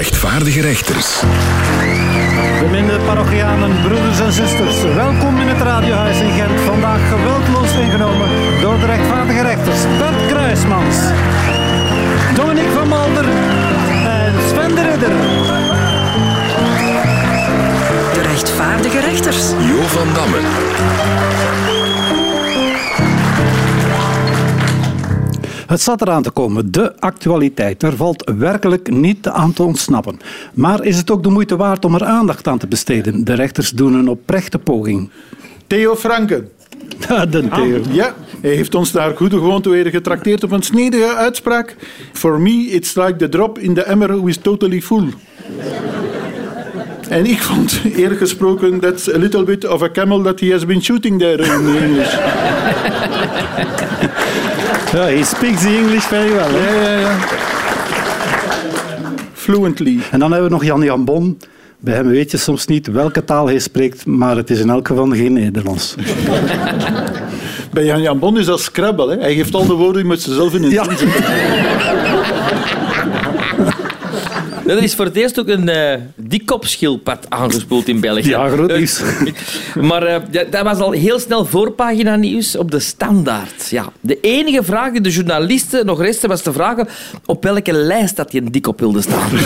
rechtvaardige rechters. Beminde parochianen, broeders en zusters, welkom in het radiohuis in Gent. Vandaag geweldloos ingenomen door de rechtvaardige rechters Bert Kruismans, Dominique van Malder en Sven de Ridder. De rechtvaardige rechters. Jo van Damme. Het zat eraan te komen, de actualiteit. Er valt werkelijk niet aan te ontsnappen. Maar is het ook de moeite waard om er aandacht aan te besteden? De rechters doen een oprechte poging. Theo Franke. de Theo. Ja, hij heeft ons naar goede gewoonte weer getrakteerd op een snedige uitspraak. For me, it's like the drop in the emmer who is totally full. En ik vond, eerlijk gesproken, that's a little bit of a camel that he has been shooting there in English. Ja, he speaks the English very well. Ja, ja, ja. Fluently. En dan hebben we nog Jan-Jan Bon. Bij hem weet je soms niet welke taal hij spreekt, maar het is in elk geval geen Nederlands. Bij Jan Jan Bon is dat Scrabble. Hè. Hij geeft al de woorden, je moet ze zelf in een Ja. Er is voor het eerst ook een eh dikkopschildpad aangespoeld in België. Ja, groot nieuws. Maar eh, ja, dat was al heel snel voorpagina nieuws op de standaard. Ja. De enige vraag die de journalisten nog restte was te vragen op welke lijst dat je een dikkop wilde staan.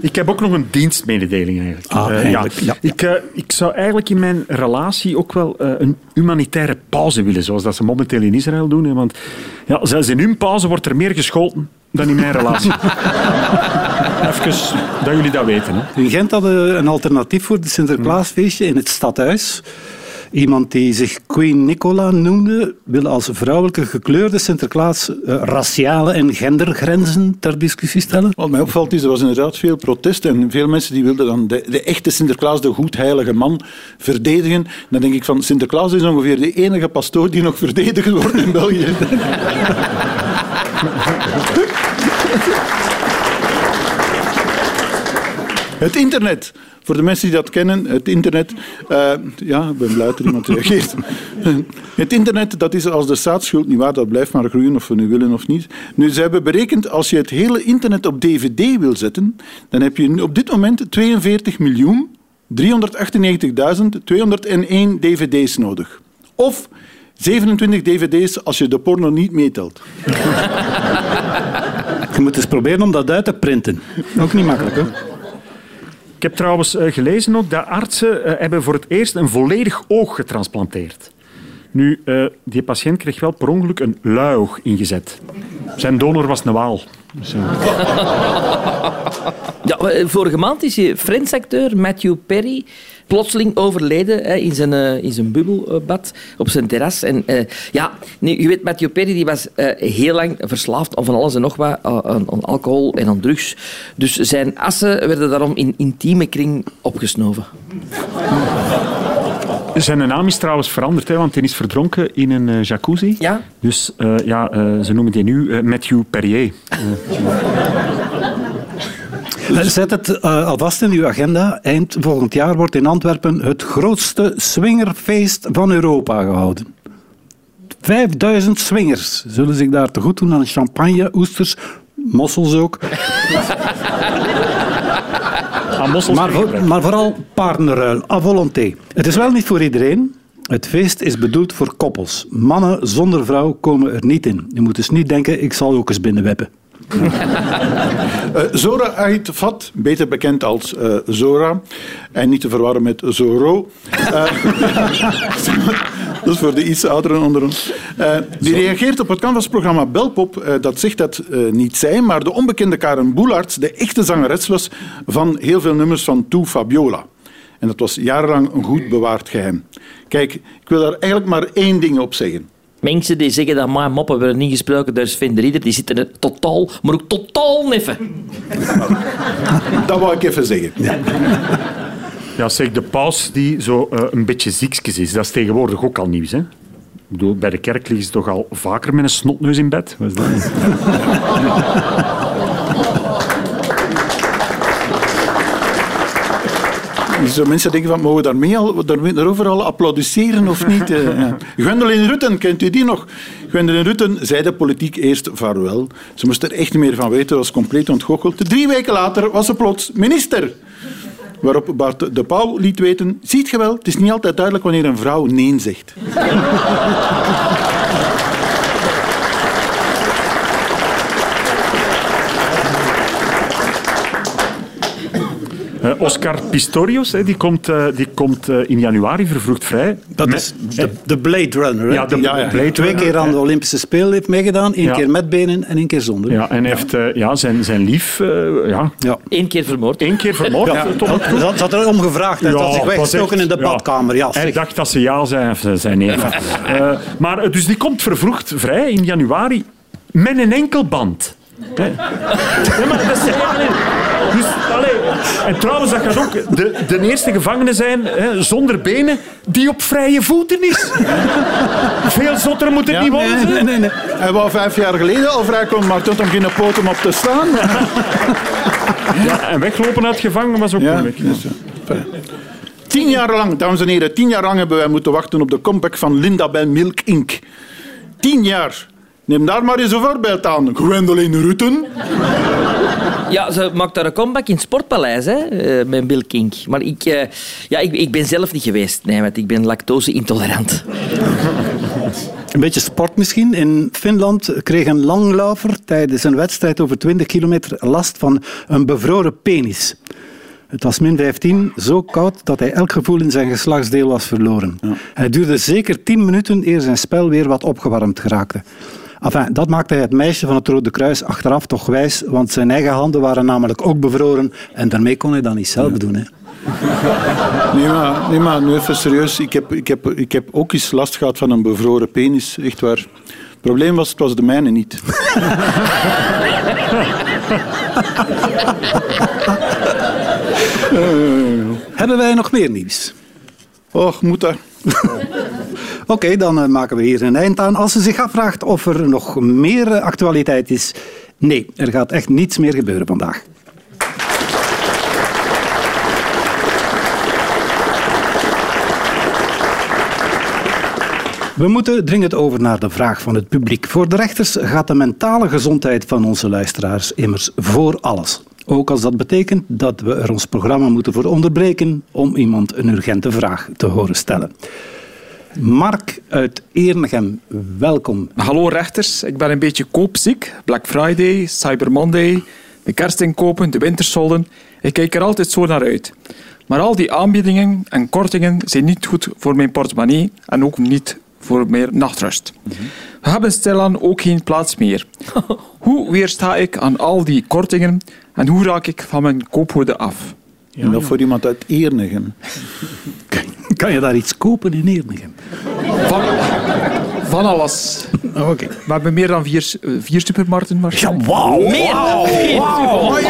Ik heb ook nog een dienstmededeling eigenlijk. Ah, Eh, ja. Ik, ik zou eigenlijk in mijn relatie ook wel eh, een humanitaire pauze willen, zoals dat ze momenteel in Israël doen. Hè, want ja, zelfs in hun pauze wordt er meer geschoten dan in mijn relatie. Even dat jullie dat weten. Hè. In Gent hadden een alternatief voor het Sinterklaasfeestje in het stadhuis. Iemand die zich Queen Nicola noemde, wil als vrouwelijke gekleurde Sinterklaas eh, raciale en gendergrenzen ter discussie stellen. Wat mij opvalt is, er was inderdaad veel protest en veel mensen die wilden dan de, de echte Sinterklaas, de goedheilige man, verdedigen. Dan denk ik van, Sinterklaas is ongeveer de enige pastoor die nog verdedigd wordt in België. Het internet. Voor de mensen die dat kennen, het internet... eh, ja, ik ben blij dat er iemand reageert. Het internet, dat is als de staatsschuld niet waar, dat blijft maar groeien of we nu willen of niet. Nu, ze hebben berekend, als je het hele internet op dvd wil zetten, dan heb je op dit moment 42 miljoen 398.201 dvd's nodig. Of 27 dvd's als je de porno niet meetelt. Je moet eens proberen om dat uit te printen. Ook niet makkelijk, hè? Ik heb trouwens eh, gelezen ook dat artsen eh, hebben voor het eerst een volledig oog getransplanteerd. Nu, eh, die patiënt kreeg wel per ongeluk een luioog ingezet. Zijn donor was een waal. Dus, Ja, vorige maand is je Friends-acteur Matthew Perry plotseling overleden hè, in, zijn, eh, in zijn bubbelbad op zijn terras. En, eh, ja, nu, je weet, Matthew Perry die was eh, heel lang verslaafd aan van alles en nog wat, eh, aan, aan alcohol en aan drugs. Dus zijn assen werden daarom in intieme kring opgesnoven. Zijn naam is trouwens veranderd, hè, want hij is verdronken in een eh, jacuzzi. Ja? Dus eh, ja, eh, ze noemen die nu eh, Matthew Perrier. Zet het eh, alvast in uw agenda. Eind volgend jaar wordt in Antwerpen het grootste swingerfeest van Europa gehouden. 5000 swingers zullen zich daar te goed doen aan champagne, oesters, mossels ook. Maar, voor- maar vooral paardenruil, à volonté. Het is wel niet voor iedereen. Het feest is bedoeld voor koppels. Mannen zonder vrouw komen er niet in. Je moet dus niet denken, ik zal ook eens binnenweppen. Eh, Zora Ait Fat, beter bekend als eh, Zora, en niet te verwarren met Zoro. Eh, dat is voor de iets ouderen onder ons. Die reageert op het canvasprogramma Belpop, dat zegt dat niet zij, maar de onbekende Karen Boelarts de echte zangeres was van heel veel nummers van Toe Fabiola. En dat was jarenlang een goed bewaard geheim. Kijk, ik wil daar eigenlijk maar één ding op zeggen. Mensen die zeggen dat mijn moppen werden niet gesproken door Sven de die zitten er totaal, maar ook totaal neffen. Dat wou ik even zeggen. Ja, zeg, de paus die zo eh, een beetje ziekjes is, dat is tegenwoordig ook al nieuws. Hè? Ik bedoel, bij de kerk liggen ze toch al vaker met een snotneus in bed? Wat is dat? Zo mensen denken van, mogen we daarmee al, daarmee, daarover al applaudisseren of niet? Eh, ja. Gwendoline Rutten, kent u die nog? Gwendolyn Rutten zei de politiek eerst vaarwel. Ze moest er echt niet meer van weten, was compleet ontgoocheld. Drie weken later was ze plots minister. Waarop Bart de Pauw liet weten, ziet je wel, het is niet altijd duidelijk wanneer een vrouw nee zegt. Eh, Oscar Pistorius, hè, die komt, eh, die komt eh, in januari vervroegd vrij. Dat Met- is de, de Blade Runner. hè? Ja, de Die Blade twee Runner, keer aan de Olympische Spelen heeft meegedaan. één Ja. keer met benen en één keer zonder. Ja, en hij heeft ja, zijn, zijn lief ja, Ja. Eén keer vermoord. één keer vermoord. Ja, dat, had er om gevraagd. Hij had zich weggestoken in de badkamer. Ja, Hij dacht dat ze ja zei, of ze zei nee. Eh, maar dus die komt vervroegd vrij in januari met een enkelband. Hè. Ja, maar dat is, dus, allee, en trouwens, dat gaat ook de, de eerste gevangene zijn hè, zonder benen die op vrije voeten is. Veel zotter moet het niet worden. Nee, nee, nee, nee. Hij wou vijf jaar geleden al vrijkomen, maar toen had hem geen poot om op te staan. Ja, en weglopen uit gevangen was ook Ja, moeilijk. dus, Tien jaar lang, dames en heren, tien jaar lang hebben wij moeten wachten op de comeback van Linda bij Milk Inc. Tien jaar. Neem daar maar eens een voorbeeld aan. Gwendolyn Rutten. Ja, ze maakt daar een comeback in het Sportpaleis, hè, eh, met Bill King. Maar ik, eh, ja, ik, ik ben zelf niet geweest, nee, want ik ben lactose-intolerant. Een beetje sport misschien. In Finland kreeg een langlaufer tijdens een wedstrijd over 20 kilometer last van een bevroren penis. Het was min 15, zo koud dat hij elk gevoel in zijn geslachtsdeel was verloren. Hij duurde zeker 10 minuten eer zijn spel weer wat opgewarmd geraakte. Enfin, dat maakte het meisje van het Rode Kruis achteraf toch wijs, want zijn eigen handen waren namelijk ook bevroren en daarmee kon hij dat niet zelf doen. Hè. Nee, maar, nee, maar nu even serieus. Ik heb, ik, heb, ik heb ook eens last gehad van een bevroren penis. Echt waar. Het probleem was, het was de mijne niet. Hebben wij nog meer nieuws? Och, moet dat. Oké, dan eh, maken we hier een eind aan. Als u zich afvraagt of er nog meer eh, actualiteit is, nee, er gaat echt niets meer gebeuren vandaag. We moeten dringend over naar de vraag van het publiek. Voor de rechters gaat de mentale gezondheid van onze luisteraars immers voor alles. Ook als dat betekent dat we er ons programma moeten voor onderbreken om iemand een urgente vraag te horen stellen. Mark uit Eernegem, welkom. Hallo rechters, ik ben een beetje koopziek. Black Friday, Cyber Monday, de kerstinkopen, de wintersolden. Ik kijk er altijd zo naar uit. Maar al die aanbiedingen en kortingen zijn niet goed voor mijn portemonnee en ook niet voor meer nachtrust. We hebben stilaan ook geen plaats meer. hoe weersta ik aan al die kortingen en hoe raak ik van mijn koophoede af? en dat voor iemand uit Eernegem. Kan je daar iets kopen in Eernegem? Van, van alles. Oké. We hebben meer dan vier, vier supermarkten waarschijnlijk. Wauw!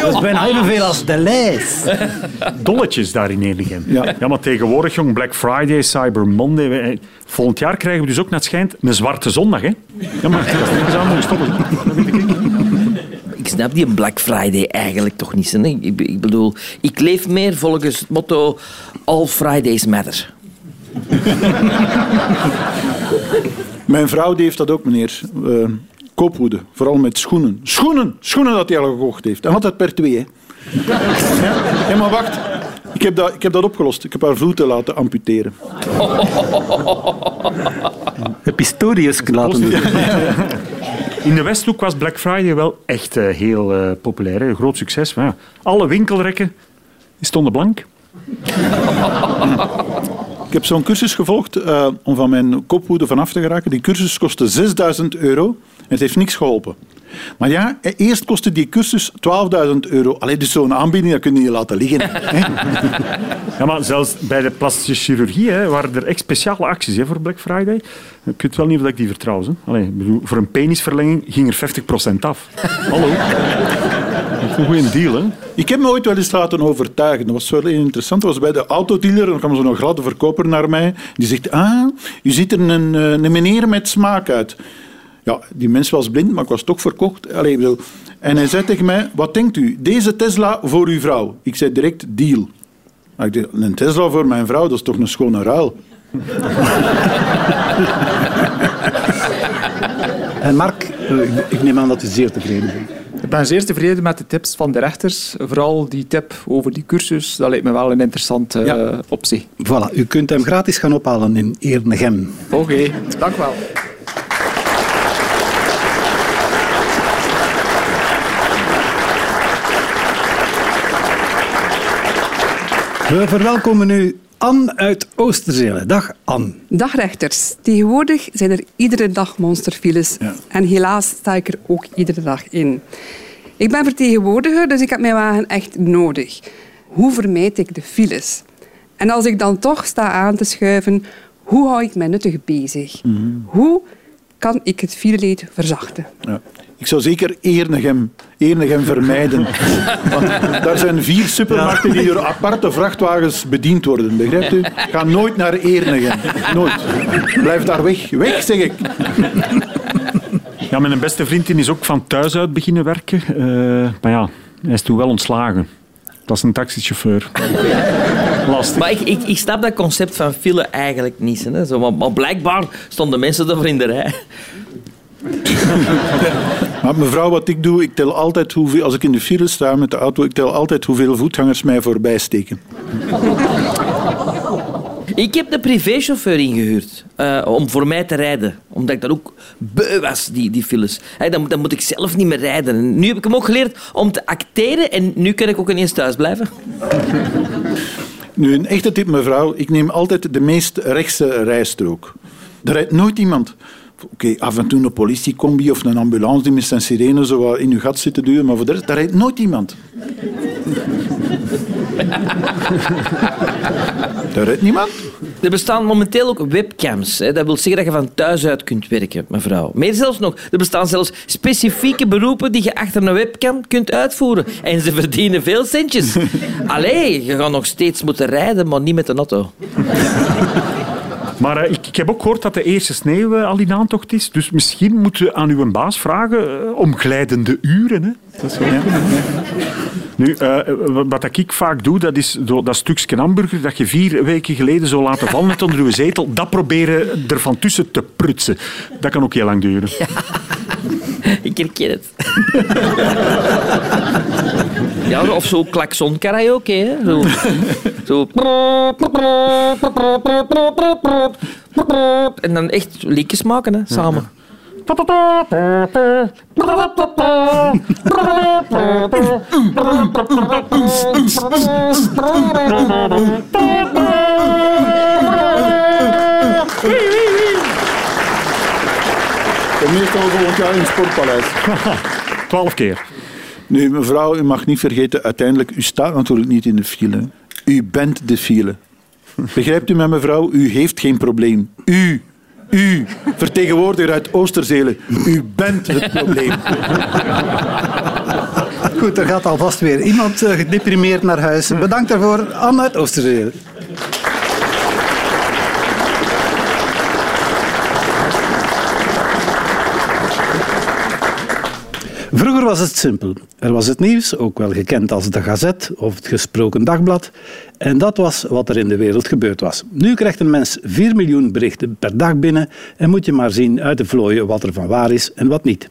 Dat is bijna evenveel als de lijst. Dolletjes daar in Eernegem. Ja. ja, maar tegenwoordig, jong, Black Friday, Cyber Monday. wij- Volgend jaar krijgen we dus ook, naar het schijnt, een zwarte zondag. Hè? Ja, maar dat is niks aan moeten stoppen. Ik snap die Black Friday eigenlijk toch niet. Hè? Ik, ik bedoel, ik leef meer volgens het motto All Fridays Matter. Mijn vrouw die heeft dat ook, meneer. Eh koophoede, vooral met schoenen. Schoenen! Schoenen dat hij al gekocht heeft. En altijd per twee. Hè. Ja, ja, maar wacht. Ik heb, dat, ik heb dat opgelost. Ik heb haar voeten laten amputeren. Heb Pistorius laten doen. In de Westhoek was Black Friday wel echt eh, heel eh, populair. Hè? Een groot succes. Maar ja, alle winkelrekken stonden blank. Ik heb zo'n cursus gevolgd eh, om van mijn koophoede vanaf te geraken. Die cursus kostte 6000 euro en het heeft niks geholpen. Maar ja, eh, eerst kostte die cursus 12.000 euro. Allee, dus zo'n aanbieding, dat kun je niet laten liggen. Ja, maar zelfs bij de plastische chirurgie hè, waren er echt speciale acties hè, voor Black Friday. Ik weet wel niet of ik die vertrouw. Hè. Allee, bedoel, voor een penisverlenging ging er 50% af. Hallo. Is een goede deal, hè? Ik heb me ooit wel eens laten overtuigen. Dat was wel interessant. Dat was bij de autodealer. Dan kwam zo'n gladde verkoper naar mij. Die zegt, ah, u ziet er een, eh, een meneer met smaak uit. Ja, die mens was blind, maar ik was toch verkocht. Allee, ik bedoel. En hij zei tegen mij, wat denkt u? Deze Tesla voor uw vrouw. Ik zei direct, deal. Maar ik dacht, een Tesla voor mijn vrouw, dat is toch een schone ruil. En Mark, eh, ik- ik neem aan dat u zeer tevreden bent. Ik ben zeer tevreden met de tips van de rechters. Vooral die tip over die cursus, dat lijkt me wel een interessante Ja. eh, optie. Voilà, u kunt hem gratis gaan ophalen in Eernegem. Oké, dank wel. We verwelkomen nu Anne uit Oosterzelen. Dag Anne. Dag rechters. Tegenwoordig zijn er iedere dag monsterfiles. Ja. En helaas sta ik er ook iedere dag in. Ik ben vertegenwoordiger, dus ik heb mijn wagen echt nodig. Hoe vermijd ik de files? En als ik dan toch sta aan te schuiven, hoe hou ik mij nuttig bezig? Hoe kan ik het fileleed verzachten? Ja. Ik zou zeker Eernegem, Eernegem vermijden. Want daar zijn vier supermarkten die door aparte vrachtwagens bediend worden. Begrijpt u? Ga nooit naar Eernegem. Nooit. Blijf daar weg. Weg, zeg ik. Ja, mijn beste vriendin is ook van thuis uit beginnen werken. Eh, maar ja, hij is toen wel ontslagen. Dat is een taxichauffeur. Lastig. Maar ik, ik, ik snap dat concept van file eigenlijk niet. Hè. Zo, maar, maar blijkbaar stonden mensen ervoor in de rij. Maar mevrouw, wat ik doe, ik tel altijd hoeveel, als ik in de file sta met de auto, ik tel altijd hoeveel voetgangers mij voorbij steken. Ik heb de privéchauffeur ingehuurd eh, om voor mij te rijden. Omdat ik dat ook beu was, die, die files. Dan, dan moet ik zelf niet meer rijden. En nu heb ik hem ook geleerd om te acteren en nu kan ik ook ineens thuis blijven. Nu, een echte tip, mevrouw. Ik neem altijd de meest rechtse rijstrook. Er rijdt nooit iemand. Oké, af en toe een politiecombi of een ambulance die met zijn sirene zo in uw gat zit te duwen, maar voor de rest, daar rijdt nooit iemand. daar rijdt niemand. Er bestaan momenteel ook webcams. Hè. Dat wil zeggen dat je van thuis uit kunt werken, mevrouw. Meer zelfs nog, er bestaan zelfs specifieke beroepen die je achter een webcam kunt uitvoeren. En ze verdienen veel centjes. Allee, je gaat nog steeds moeten rijden, maar niet met een auto. Maar eh, ik, ik heb ook gehoord dat de eerste sneeuw eh, al in aantocht is. Dus misschien moeten we aan uw baas vragen eh, om glijdende uren. Hè? Dat is wel Nu, eh, wat ik vaak doe, dat is zo dat stukje hamburger dat je vier weken geleden zou laten vallen net onder uw zetel, dat proberen er van tussen te prutsen. Dat kan ook heel lang duren. Ik herken het. Ja, of zo klakson karaoke, hè. Zo. zo. En dan echt liedjes maken, hè, samen. En meestal volgend jaar in het Sportpaleis. Twaalf keer. Nu, mevrouw, u mag niet vergeten, uiteindelijk, u staat natuurlijk niet in de file. U bent de file. Begrijpt u mij, mevrouw? U heeft geen probleem. U, u, vertegenwoordiger uit Oosterzelen, u bent het probleem. Goed, er gaat alvast weer iemand eh, gedeprimeerd naar huis. Bedankt daarvoor, Anne uit Oosterzelen. Vroeger was het simpel. Er was het nieuws, ook wel gekend als de Gazet of het Gesproken Dagblad. En dat was wat er in de wereld gebeurd was. Nu krijgt een mens 4 miljoen berichten per dag binnen en moet je maar zien uit de vlooien wat er van waar is en wat niet.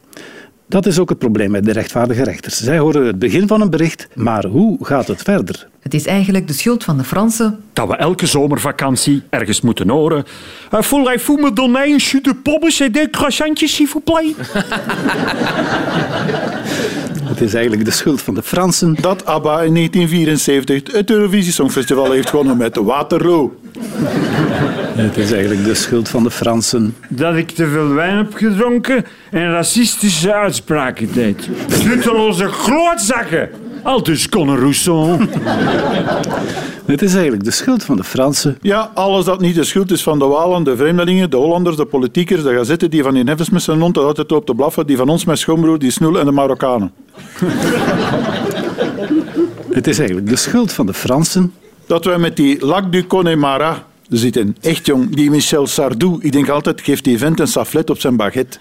Dat is ook het probleem met de rechtvaardige rechters. Zij horen het begin van een bericht, maar hoe gaat het verder? Het is eigenlijk de schuld van de Fransen. Dat we elke zomervakantie ergens moeten horen. Uh, Voulez-vous me donner un jus de pommes et des croissantjes, s'il vous plaît? Het is eigenlijk de schuld van de Fransen. Dat ABBA in 1974 het Eurovisie Songfestival heeft gewonnen met Waterloo. Het is eigenlijk de schuld van de Fransen. Dat ik te veel wijn heb gedronken en racistische uitspraken deed. Nutteloze klootzakken. Al dus Conor Rousseau. Het is eigenlijk de schuld van de Fransen. Ja, alles dat niet de schuld is van de Walen, de vreemdelingen, de Hollanders, de politiekers, de gazetten, die van die neffens met zijn hond altijd op te blaffen, die van ons met schoonbroer, die snoel en de Marokkanen. Het is eigenlijk de schuld van de Fransen. Dat wij met die Lac du Connemara zitten. Echt jong, die Michel Sardou, ik denk altijd, geeft die vent een saflet op zijn baguette.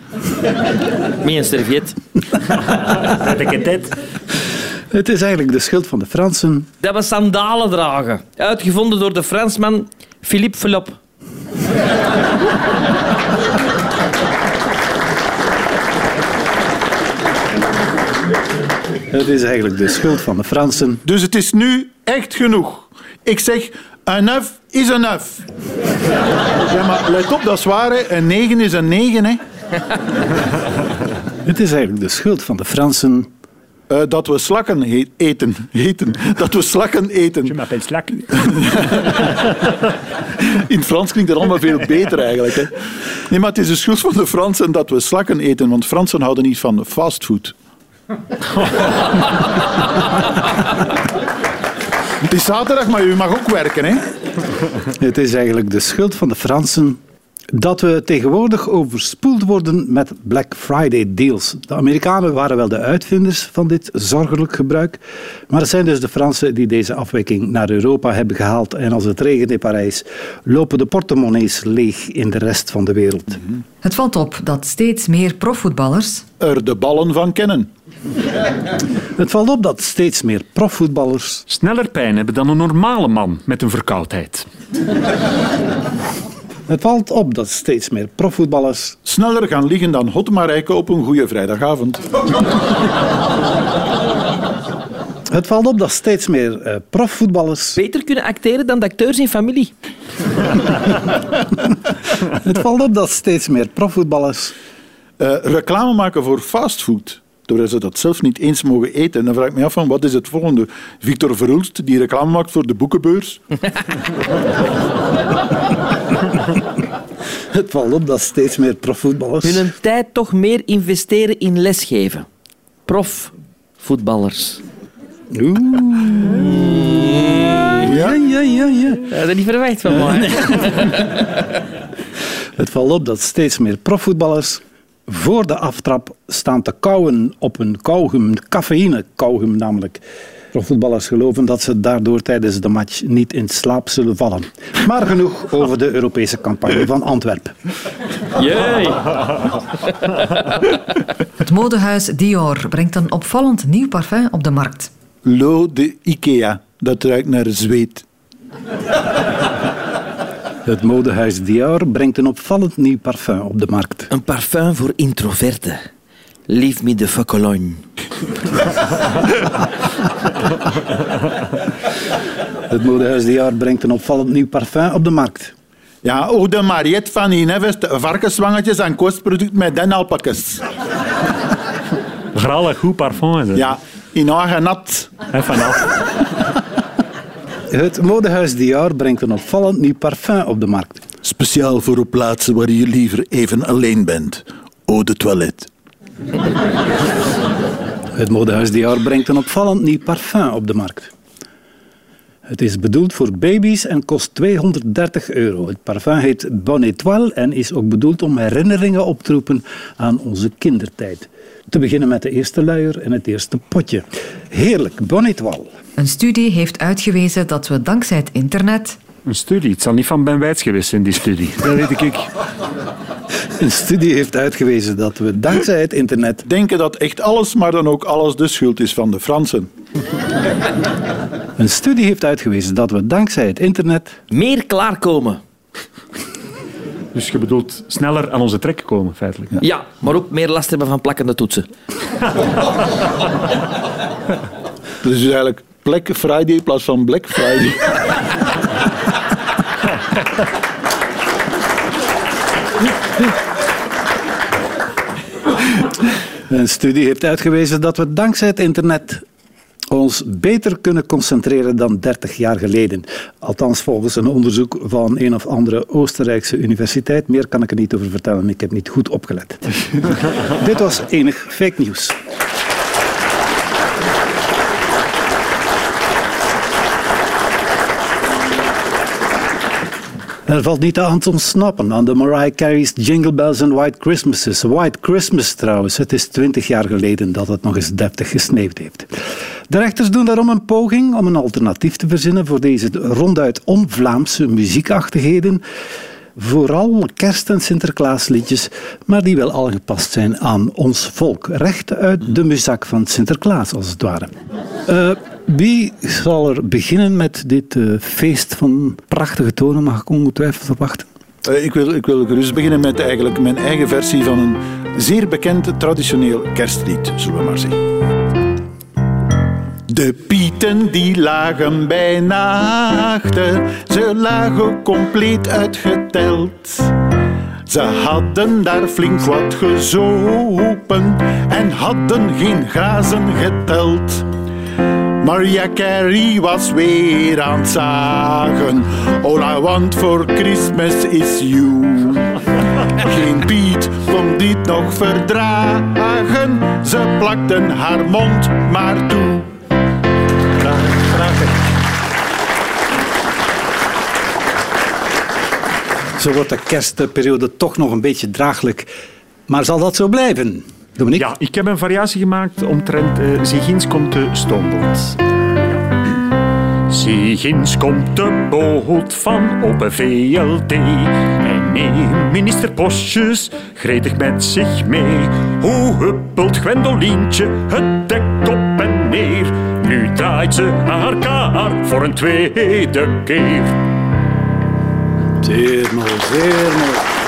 Met een serviet. Het net? Het is eigenlijk de schuld van de Fransen. Dat we sandalen dragen. Uitgevonden door de Fransman Philippe Philop. Het is eigenlijk de schuld van de Fransen. Dus het is nu echt genoeg. Ik zeg, een F is een F. Ja, maar let op, dat is waar. Een 9 is een 9, hè. Het is eigenlijk de schuld van de Fransen eh, dat we slakken he- eten. eten. Dat we slakken eten. Je m'appelle Slak. In het Frans klinkt dat allemaal veel beter eigenlijk. Hè. Nee, maar het is de schuld van de Fransen dat we slakken eten. Want Fransen houden niet van fastfood. Het is zaterdag, maar u mag ook werken. Hè? Het is eigenlijk de schuld van de Fransen dat we tegenwoordig overspoeld worden met Black Friday deals. De Amerikanen waren wel de uitvinders van dit zorgelijk gebruik, maar het zijn dus de Fransen die deze afwijking naar Europa hebben gehaald. En als het regent in Parijs, lopen de portemonnees leeg in de rest van de wereld. Het valt op dat steeds meer profvoetballers Er de ballen van kennen. Het valt op dat steeds meer profvoetballers Sneller pijn hebben dan een normale man met een verkoudheid. Het valt op dat steeds meer profvoetballers Sneller gaan liggen dan Hot Marijke op een goede vrijdagavond. Het valt op dat steeds meer eh, profvoetballers. Beter kunnen acteren dan de acteurs in familie. Het valt op dat steeds meer profvoetballers. Eh, reclame maken voor fastfood. Doordat ze dat zelf niet eens mogen eten. En dan vraag ik me af van wat is het volgende? Victor Verhulst die reclame maakt voor de boekenbeurs. Het valt op dat steeds meer profvoetballers. Hun tijd toch meer investeren in lesgeven. Prof, voetballers. Oeh. Ja, ja, ja, ja. Dat had niet verwacht van mij. Het valt op dat steeds meer profvoetballers voor de aftrap staan te kauwen op een kauwgum, cafeïne kauwgum namelijk. Profvoetballers geloven dat ze daardoor tijdens de match niet in slaap zullen vallen. Maar genoeg over de Europese campagne van Antwerpen. Jee. Het modehuis Dior brengt een opvallend nieuw parfum op de markt. Lo de Ikea. Dat ruikt naar zweet. Het modehuis Dior brengt een opvallend nieuw parfum op de markt. Een parfum voor introverten. Leave me the fuck alone. Het modehuis Dior brengt een opvallend nieuw parfum op de markt. Ja, ook de Mariette van Inevest, varkenswangetjes en kostproduct met den alpakes. Vooral een goed parfum. is het. Ja, in nat. En vanaf. Het modehuis Dior brengt een opvallend nieuw parfum op de markt. Speciaal voor op plaatsen waar je liever even alleen bent. Eau de toilet. Het modehuis Dior brengt een opvallend nieuw parfum op de markt. Het is bedoeld voor baby's en kost 230 euro. Het parfum heet Bonne Étoile en is ook bedoeld om herinneringen op te roepen aan onze kindertijd. Te beginnen met de eerste luier en het eerste potje. Heerlijk, Étoile. Een studie heeft uitgewezen dat we dankzij het internet Een studie. Het zal niet van Ben Wijts geweest zijn, die studie. Dat weet ik. Een studie heeft uitgewezen dat we dankzij het internet Denken dat echt alles, maar dan ook alles de schuld is van de Fransen. Een studie heeft uitgewezen dat we dankzij het internet Meer klaarkomen. Dus je bedoelt sneller aan onze trek komen, feitelijk. Ja, maar ook meer last hebben van plakkende toetsen. Dus is eigenlijk Black Friday in plaats van Black Friday. Een studie heeft uitgewezen dat we dankzij het internet ons beter kunnen concentreren dan 30 jaar geleden. Althans volgens een onderzoek van een of andere Oostenrijkse universiteit. Meer kan ik er niet over vertellen, ik heb niet goed opgelet. Dit was enig fake nieuws. Er valt niet aan te ontsnappen aan de Mariah Carey's Jingle Bells and White Christmases. White Christmas trouwens, het is twintig jaar geleden dat het nog eens deftig gesneeuwd heeft. De rechters doen daarom een poging om een alternatief te verzinnen voor deze ronduit on-Vlaamse muziekachtigheden. Vooral kerst- en Sinterklaasliedjes, maar die wel aangepast zijn aan ons volk. Recht uit de muzak van Sinterklaas, als het ware. Eh, wie zal er beginnen met dit eh, feest van prachtige tonen, mag ik ongetwijfeld verwachten? Eh, ik, wil, ik wil gerust beginnen met eigenlijk mijn eigen versie van een zeer bekend traditioneel kerstlied, zullen we maar zeggen. De pieten die lagen bij nachten, ze lagen compleet uitgeteld. Ze hadden daar flink wat gezopen en hadden geen grazen geteld. Maria Carey was weer aan het zagen. All I want for Christmas is you. Geen Piet kon dit nog verdragen. Ze plakten haar mond maar toe. Zo wordt de kerstperiode toch nog een beetje draaglijk. Maar zal dat zo blijven? Dominique? Ja, ik heb een variatie gemaakt omtrent uh, Zigins komt de stoomboot. Zigins komt de boot van op een VLT. En neemt minister Postjes gretig met zich mee. Hoe huppelt Gwendolientje het dek op en neer? Nu draait ze haar kaart voor een tweede keer. Zeer mooi, zeer mooi.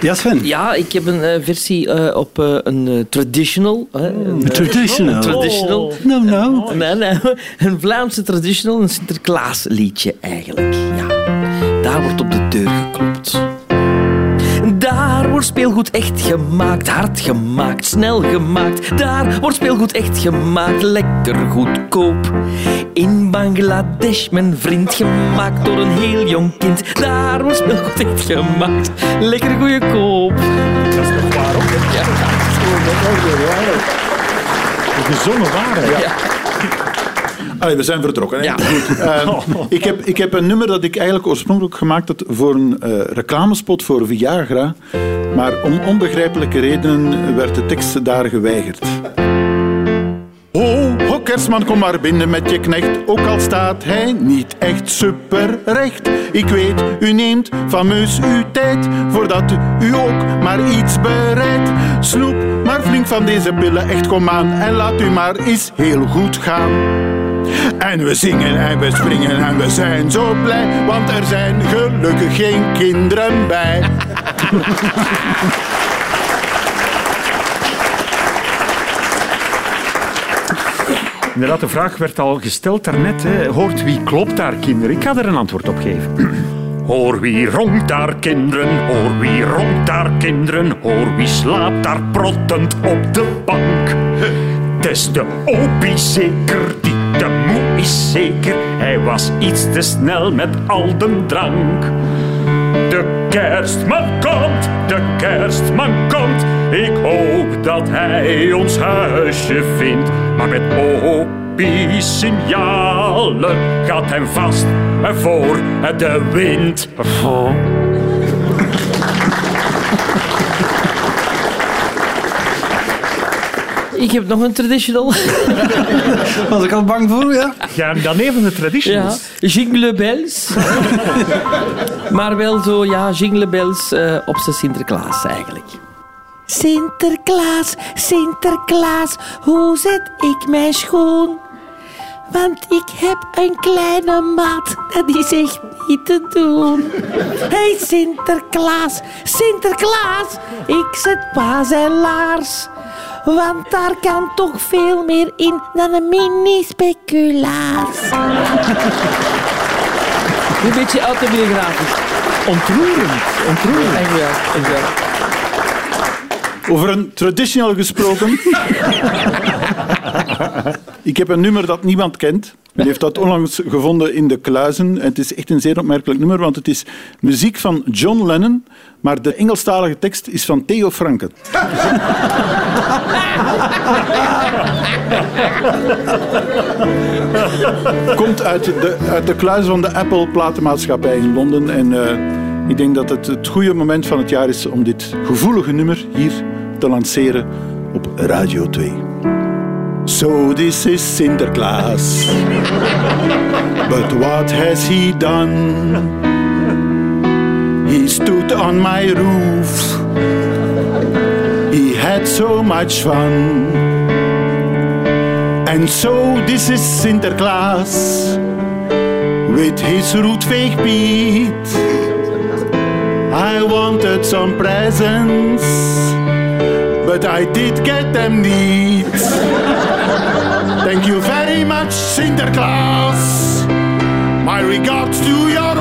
Ja, Sven? Ja, ik heb een eh, versie eh, op eh, een traditional. een, Traditional. traditional. Nou, nou. Nee, nee, een Vlaamse traditional, een Sinterklaasliedje eigenlijk. Ja, daar wordt op de deur wordt speelgoed echt gemaakt, hard gemaakt, snel gemaakt. Daar wordt speelgoed echt gemaakt, lekker goedkoop. In Bangladesh, mijn vriend, gemaakt door een heel jong kind. Daar wordt speelgoed echt gemaakt, lekker goedkoop. Dat is toch waar ook? Ja, De gezongen waarheid. Ja. Allee, we zijn vertrokken. Hè? Ja. Goed. Eh, ik, heb, ik heb een nummer dat ik eigenlijk oorspronkelijk gemaakt had voor een eh, reclamespot voor Viagra. Maar om onbegrijpelijke redenen werd de tekst daar geweigerd. Oh, oh, kerstman, kom maar binnen met je knecht. Ook al staat hij niet echt superrecht. Ik weet, u neemt fameus uw tijd voordat u ook maar iets bereidt. Snoep maar flink van deze pillen, echt kom aan. En laat u maar eens heel goed gaan. En we zingen en we springen en we zijn zo blij, want er zijn gelukkig geen kinderen bij. Inderdaad, de vraag werd al gesteld daarnet. Hè. Hoort wie klopt daar, kinderen? Ik ga er een antwoord op geven. Hoor wie ronkt daar, kinderen? Hoor wie ronkt daar, kinderen? Hoor wie slaapt daar prottend op de bank? Het is de opie zeker, die te moe is zeker. Hij was iets te snel met al de drank. De kerstman komt, de kerstman komt. Ik hoop dat hij ons huisje vindt. Maar met opie-signalen gaat hem vast voor de wind. Ik heb nog een traditional. Was ik al bang voor, ja? Ja, dan even de Ja, traditionals. jingle bells. maar wel zo, ja, jingle bells eh, op zijn Sinterklaas eigenlijk. Sinterklaas, Sinterklaas, hoe zet ik mijn schoen? Want ik heb een kleine maat, dat is echt niet te doen. Hey Sinterklaas, Sinterklaas, ik zet pa zijn laars. Want daar kan toch veel meer in dan een mini-speculaas. Een beetje autobiografisch. Ontroerend. Ontroerend. Echt wel, echt wel. Over een traditional gesproken. ik heb een nummer dat niemand kent. Men heeft dat onlangs gevonden in de kluizen. En het is echt een zeer opmerkelijk nummer, want het is muziek van John Lennon, maar de Engelstalige tekst is van Theo Franken. Komt uit de, uit de kluis van de Apple platenmaatschappij in Londen. En eh, ik denk dat het het goede moment van het jaar is om dit gevoelige nummer hier te lanceren op Radio 2. So this is Sinterklaas. But what has he done? He stood on my roof. He had so much fun. And so this is Sinterklaas with his roetveeg Piet. I wanted some presents, but I did get them neat. Thank you very much, Sinterklaas. My regards to your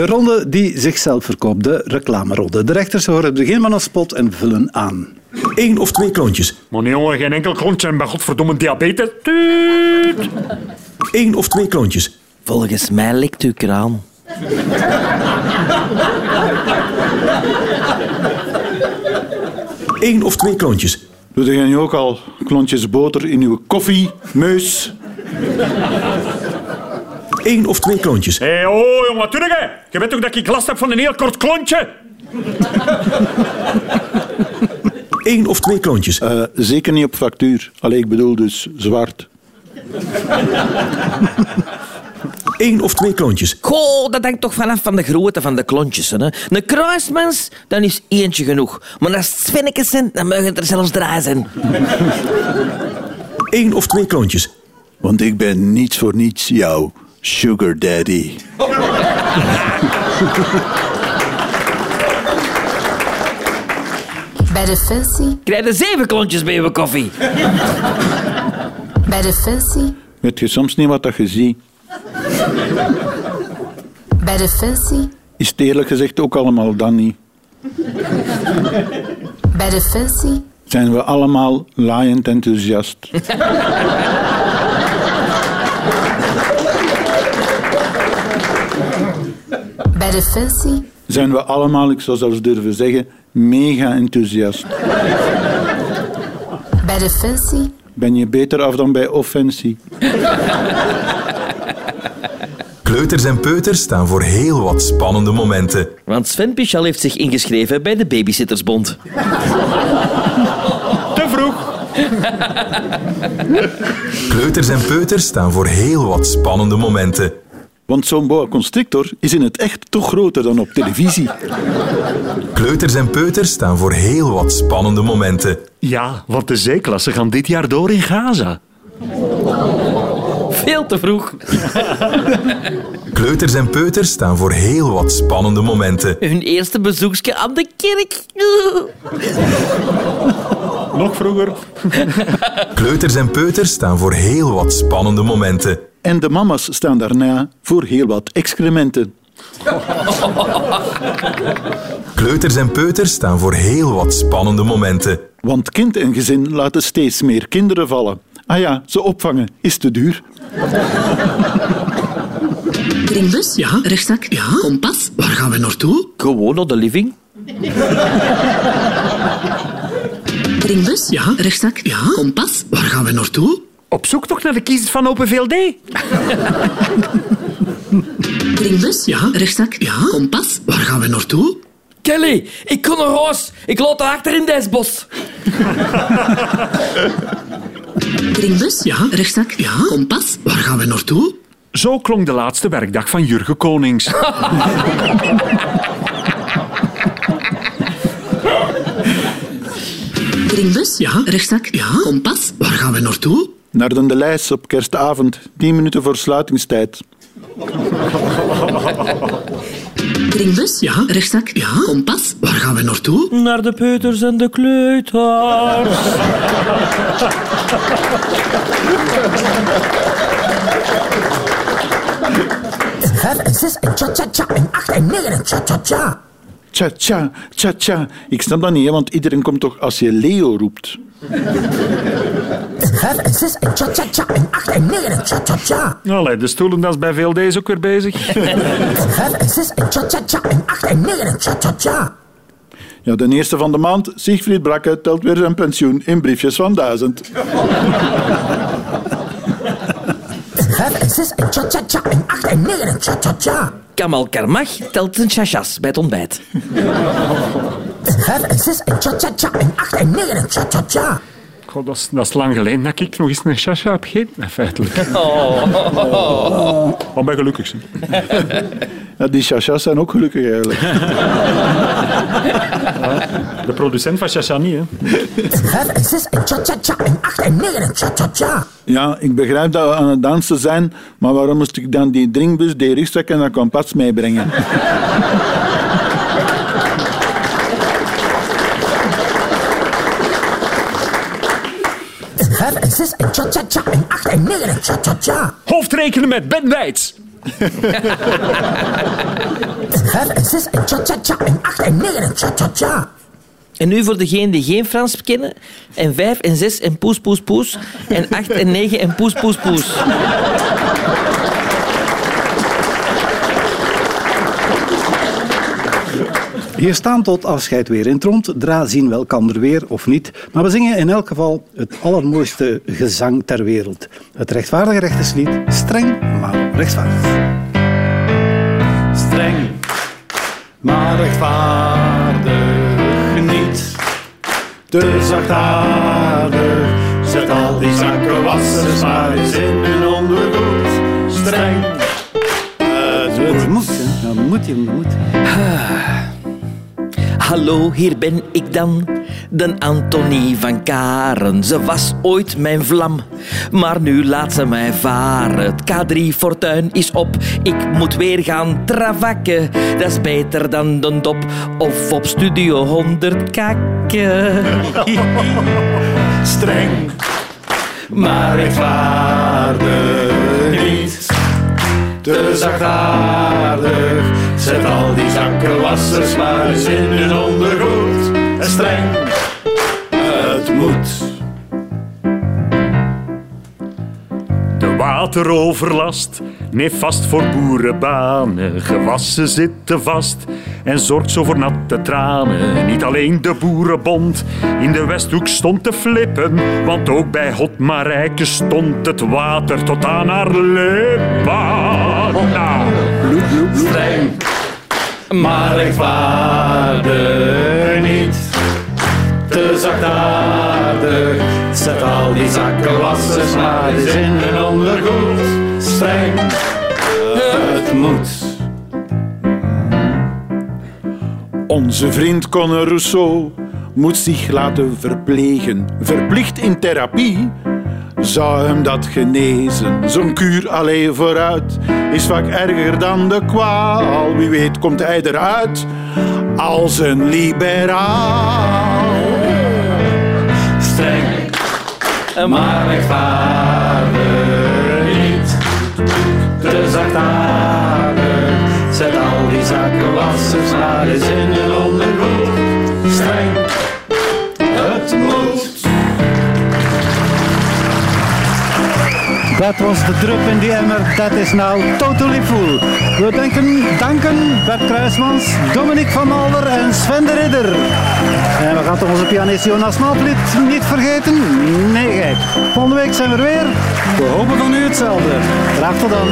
De ronde die zichzelf verkoopt, de reclameronde. De rechters horen het begin van een spot en vullen aan. Eén of twee klontjes. Maar nee, jongen, geen enkel klontje en bij godverdomme diabetes. Tuut. Eén of twee klontjes. Volgens mij likt uw kraan. Één of twee klontjes. Doe jij nu ook al klontjes boter in uw koffie, meus? Eén of twee klontjes. Hé, hey, oh, jongen, wat doe je? Weet toch dat ik last heb van een heel kort klontje? Één of twee klontjes. Eh, zeker niet op factuur. Allee, ik bedoel dus zwart. Eén of twee klontjes. Goh, dat hangt toch vanaf van de grootte van de klontjes. Hè? Een kruismens, dan is eentje genoeg. Maar als het Svennekes zijn, dan mogen het er zelfs drie zijn. Eén of twee klontjes. Want ik ben niets voor niets jouw sugar daddy. Bij Defensie, Krijg je zeven klontjes bij je koffie. bij Defensie, Weet je soms niet wat dat je ziet? bij Defensie, Is het eerlijk gezegd ook allemaal dan niet? bij Defensie, Zijn we allemaal laaiend enthousiast? bij Defensie, Zijn we allemaal, ik zou zelfs durven zeggen, mega enthousiast? bij Defensie, Ben je beter af dan bij offensie? Kleuters en peuters staan voor heel wat spannende momenten. Want Sven Pichal heeft zich ingeschreven bij de Babysittersbond. Te vroeg. Kleuters en peuters staan voor heel wat spannende momenten. Want zo'n boa constrictor is in het echt toch groter dan op televisie. Kleuters en peuters staan voor heel wat spannende momenten. Ja, want de zeeklassen gaan dit jaar door in Gaza. Veel te vroeg. Kleuters en peuters staan voor heel wat spannende momenten. Hun eerste bezoekje aan de kerk. Nog vroeger. Kleuters en peuters staan voor heel wat spannende momenten. En de mama's staan daarna voor heel wat excrementen. Kleuters en peuters staan voor heel wat spannende momenten. Want kind en gezin laten steeds meer kinderen vallen. Ah ja, ze opvangen is te duur. Kringbus? Ja. Rechtstak? Ja. Kompas? Waar gaan we naartoe? Gewoon naar de living. Kringbus? Ja. Rechtstak? Ja. Kompas? Waar gaan we naartoe? Op zoek toch naar de kiezers van Open VLD? Kringbus? Ja. Rechtstak? Ja. Kompas? Waar gaan we naartoe? Kelly, ik kon naar huis. Ik laat achter in deze bos. Kringbus? Ja. Rechtstak? Ja. Kompas? Waar gaan we naartoe? Zo klonk de laatste werkdag van Jurgen Konings. Kringbus? Ja. Rechtstak? Ja. Kompas? Waar gaan we naartoe? Naar de lijst op kerstavond, 10 minuten voor sluitingstijd. Kringbus? Ja. Rechtstak? Ja. Kompas? Waar gaan we naartoe? Naar de peuters en de kleuters. Vijf en zes en tja tja tja en acht en negen en tja tja tja. Tja, tja, tja, tja. Ik snap dat niet, hè, want iedereen komt toch als je Leo roept. Vijf en zes en tja tja tja en acht en negen en tja tja tja. Allee, de stoelendas bij VLD is ook weer bezig. Vijf en zes en tja tja tja en acht en negen en tja tja tja. Ja, de eerste van de maand, Siegfried Brakke telt weer zijn pensioen in briefjes van duizend. Vijf en zes en tja tja tja en acht en negen en tja tja tja. Kamal Karmach telt zijn chachas bij het ontbijt. Vijf en zes en tja tja tja en acht en negen en tja tja tja. God, dat, is, dat is lang geleden dat ik nog eens een chacha heb gegeten. Feitelijk. Oh. Maar ben gelukkig. Ja, die chachas zijn ook gelukkig eigenlijk. De producent van Chacha niet, hè. Vijf en zes en cha cha cha en acht en negen en cha cha cha. Ja, ik begrijp dat we aan het dansen zijn, maar waarom moest ik dan die drinkbus, die rugzak en dat kompas meebrengen? En acht en negen en cha cha cha. Hoofdrekenen met Ben Wijts. Vijf en zes en cha cha cha en acht en negen en cha cha cha. En nu voor degenen die geen Frans kennen. En vijf en zes en poes, poes, poes. En acht en negen en poes, poes, poes. Hier staan tot afscheid weer in het rond. Dra zien we elkander weer of niet. Maar we zingen in elk geval het allermooiste gezang ter wereld. Het rechtvaardige rechterslied. Streng, maar rechtvaardig. Streng, maar rechtvaardig niet. Te zachtaardig, zet al die zakkenwassers maar eens in hun ondergoed. Streng, het moet. hè. Dat moet je, dat moet. Hallo, hier ben ik dan. De Antonie van Karen. Ze was ooit mijn vlam. Maar nu laat ze mij varen. Het K3 Fortuin is op. Ik moet weer gaan travakken. Dat is beter dan de dop. Of op Studio 100 kakken. Streng, maar rechtvaardig niet. Te zachtaardig, zet al die maar eens in hun ondergoed. Streng, het moet. De wateroverlast, nefast voor boerenbanen. Gewassen zitten vast en zorgt zo voor natte tranen. Niet alleen de boerenbond in de Westhoek stond te flippen. Want ook bij Hotmarijke stond het water tot aan haar lippen. Nou, Streng, maar rechtvaardig niet. Te zachtaardig, zet al die zakkenwassers maar eens in ondergoed. Streng, het moet. Onze vriend Conor Rousseau moet zich laten verplegen. Verplicht in therapie. Zou hem dat genezen? Zo'n kuur alleen vooruit is vaak erger dan de kwaal. Wie weet komt hij eruit als een liberaal. Streng, maar rechtvaardig niet. Te zachtaardig, zet al die zakkenwassers maar eens in hun ondergoed. Streng, het moet. Dat was de drup in die emmer. Dat is nou totally full. We denken, danken Bert Kruismans, Dominique van Malder en Sven de Ridder. En we gaan toch onze pianist Jonas niet vergeten? Nee. Volgende week zijn we er weer. We hopen van u hetzelfde. Graag tot dan.